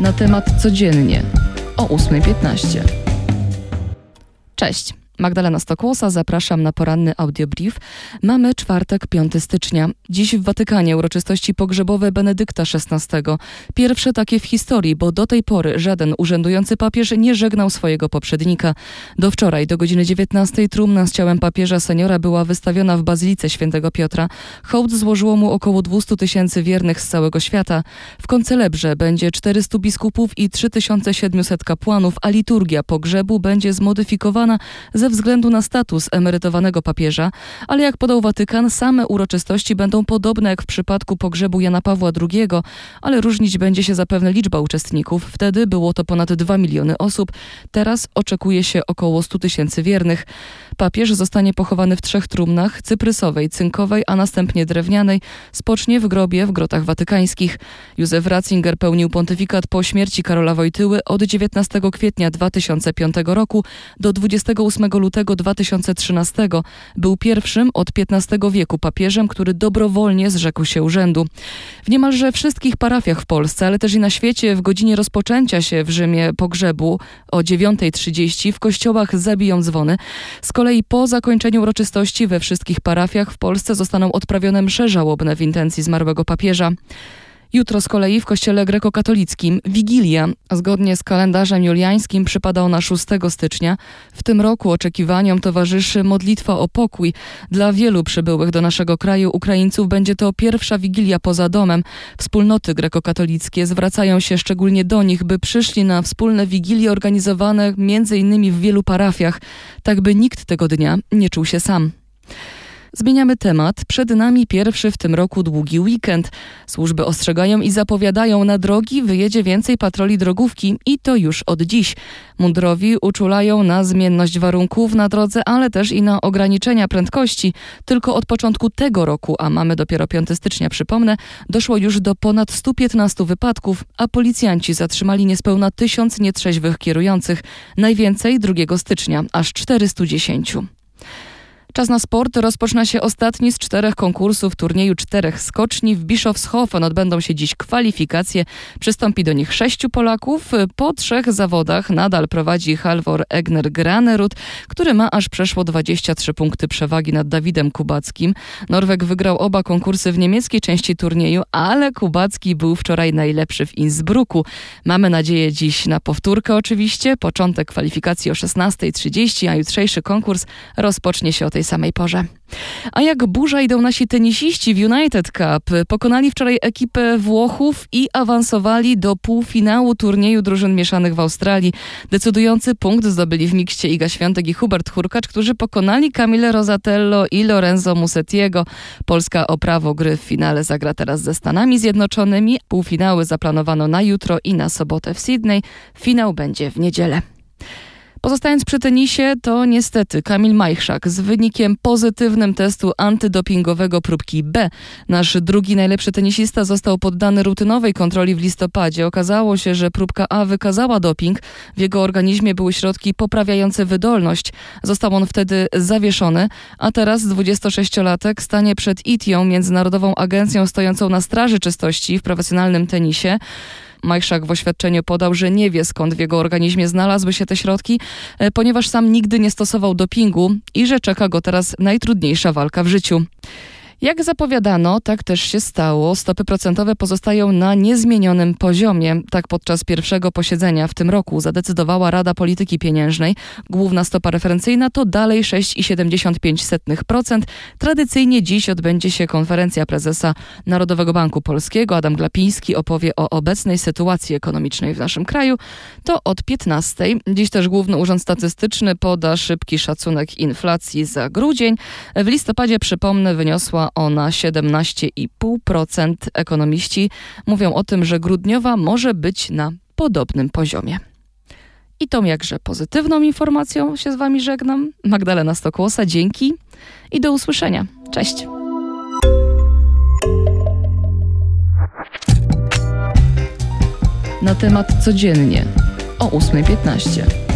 na temat codziennie o 8.15. Cześć. Magdalena Stokłosa, zapraszam na poranny audiobrief. Mamy czwartek, 5 stycznia. Dziś w Watykanie uroczystości pogrzebowe Benedykta XVI. Pierwsze takie w historii, bo do tej pory żaden urzędujący papież nie żegnał swojego poprzednika. Do wczoraj, do godziny 19 trumna z ciałem papieża seniora była wystawiona w Bazylice Świętego Piotra. Hołd złożyło mu około 200 tysięcy wiernych z całego świata. W koncelebrze będzie 400 biskupów i 3700 kapłanów, a liturgia pogrzebu będzie zmodyfikowana ze ze względu na status emerytowanego papieża, ale jak podał Watykan, same uroczystości będą podobne jak w przypadku pogrzebu Jana Pawła II, ale różnić będzie się zapewne liczba uczestników. Wtedy było to ponad 2 miliony osób, teraz oczekuje się około 100 tysięcy wiernych. Papież zostanie pochowany w trzech trumnach, cyprysowej, cynkowej, a następnie drewnianej. Spocznie w grobie w grotach watykańskich. Józef Ratzinger pełnił pontyfikat po śmierci Karola Wojtyły od 19 kwietnia 2005 roku do 28 lutego 2013. Był pierwszym od XV wieku papieżem, który dobrowolnie zrzekł się urzędu. W niemalże wszystkich parafiach w Polsce, ale też i na świecie w godzinie rozpoczęcia się w Rzymie pogrzebu o 9.30 w kościołach zabiją dzwony. Z kolei po zakończeniu uroczystości we wszystkich parafiach w Polsce zostaną odprawione msze żałobne w intencji zmarłego papieża. Jutro z kolei w kościele grekokatolickim Wigilia, zgodnie z kalendarzem juliańskim, przypadał na 6 stycznia. W tym roku oczekiwaniom towarzyszy modlitwa o pokój. Dla wielu przybyłych do naszego kraju Ukraińców będzie to pierwsza Wigilia poza domem. Wspólnoty grekokatolickie zwracają się szczególnie do nich, by przyszli na wspólne Wigilie organizowane innymi w wielu parafiach, tak by nikt tego dnia nie czuł się sam. Zmieniamy temat. Przed nami pierwszy w tym roku długi weekend. Służby ostrzegają i zapowiadają, na drogi wyjedzie więcej patroli drogówki i to już od dziś. Mundurowi uczulają na zmienność warunków na drodze, ale też i na ograniczenia prędkości. Tylko od początku tego roku, a mamy dopiero 5 stycznia, przypomnę, doszło już do ponad 115 wypadków, a policjanci zatrzymali niespełna tysiąc nietrzeźwych kierujących. Najwięcej 2 stycznia, aż 410. Czas na sport. Rozpoczyna się ostatni z czterech konkursów turnieju czterech skoczni. W Bischofshofen odbędą się dziś kwalifikacje. Przystąpi do nich sześciu Polaków. Po trzech zawodach nadal prowadzi Halvor Egner Granerud, który ma aż przeszło 23 punkty przewagi nad Dawidem Kubackim. Norweg wygrał oba konkursy w niemieckiej części turnieju, ale Kubacki był wczoraj najlepszy w Innsbrucku. Mamy nadzieję dziś na powtórkę oczywiście. Początek kwalifikacji o 16.30, a jutrzejszy konkurs rozpocznie się o tej samej porze. A jak burza idą nasi tenisiści w United Cup. Pokonali wczoraj ekipę Włochów i awansowali do półfinału turnieju drużyn mieszanych w Australii. Decydujący punkt zdobyli w mikście Iga Świątek i Hubert Hurkacz, którzy pokonali Camille Rosatello i Lorenzo Musettiego. Polska o prawo gry w finale zagra teraz ze Stanami Zjednoczonymi. Półfinały zaplanowano na jutro i na sobotę w Sydney. Finał będzie w niedzielę. Pozostając przy tenisie, to niestety Kamil Majchrzak z wynikiem pozytywnym testu antydopingowego próbki B. Nasz drugi najlepszy tenisista został poddany rutynowej kontroli w listopadzie. Okazało się, że próbka A wykazała doping. W jego organizmie były środki poprawiające wydolność. Został on wtedy zawieszony, a teraz 26-latek stanie przed ITIą, Międzynarodową Agencją stojącą na straży czystości w profesjonalnym tenisie. Majszak w oświadczeniu podał, że nie wie skąd w jego organizmie znalazły się te środki, e, ponieważ sam nigdy nie stosował dopingu i że czeka go teraz najtrudniejsza walka w życiu. Jak zapowiadano, tak też się stało. Stopy procentowe pozostają na niezmienionym poziomie. Tak podczas pierwszego posiedzenia w tym roku zadecydowała Rada Polityki Pieniężnej. Główna stopa referencyjna to dalej 6,75%. Tradycyjnie dziś odbędzie się konferencja prezesa Narodowego Banku Polskiego. Adam Glapiński opowie o obecnej sytuacji ekonomicznej w naszym kraju. To od 15. Dziś też Główny Urząd Statystyczny poda szybki szacunek inflacji za grudzień. W listopadzie, przypomnę, wyniosła ona 17,5%. Ekonomiści mówią o tym, że grudniowa może być na podobnym poziomie. I tą jakże pozytywną informacją się z Wami żegnam. Magdalena Stokłosa, dzięki i do usłyszenia. Cześć. Na temat codziennie o 8.15.